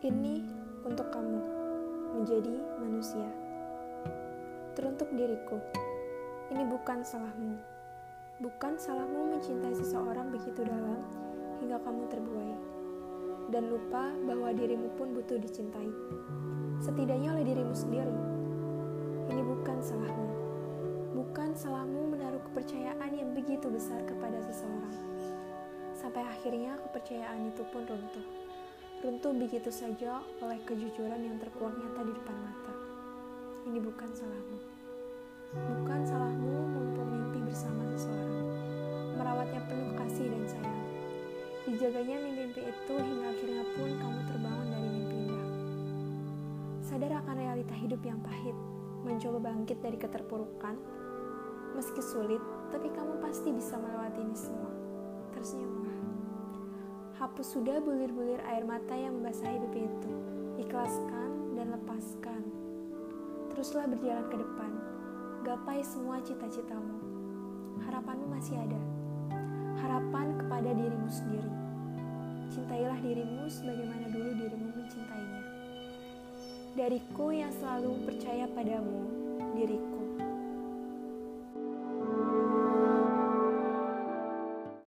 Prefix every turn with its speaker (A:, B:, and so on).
A: Ini untuk kamu, menjadi manusia. Teruntuk diriku, ini bukan salahmu. Bukan salahmu mencintai seseorang begitu dalam hingga kamu terbuai. Dan lupa bahwa dirimu pun butuh dicintai. Setidaknya oleh dirimu sendiri. Ini bukan salahmu. Bukan salahmu menaruh kepercayaan yang begitu besar kepada seseorang. Sampai akhirnya kepercayaan itu pun runtuh runtuh begitu saja oleh kejujuran yang terkuak nyata di depan mata. Ini bukan salahmu. Bukan salahmu memupuk mimpi bersama seseorang, merawatnya penuh kasih dan sayang. Dijaganya mimpi-mimpi itu hingga akhirnya pun kamu terbangun dari mimpi indah. Sadar akan realita hidup yang pahit, mencoba bangkit dari keterpurukan. Meski sulit, tapi kamu pasti bisa melewati ini semua. Tersenyumlah. Hapus sudah bulir-bulir air mata yang membasahi pipi itu. Ikhlaskan dan lepaskan. Teruslah berjalan ke depan. Gapai semua cita-citamu. Harapanmu masih ada. Harapan kepada dirimu sendiri. Cintailah dirimu sebagaimana dulu dirimu mencintainya. Dariku yang selalu percaya padamu, diriku.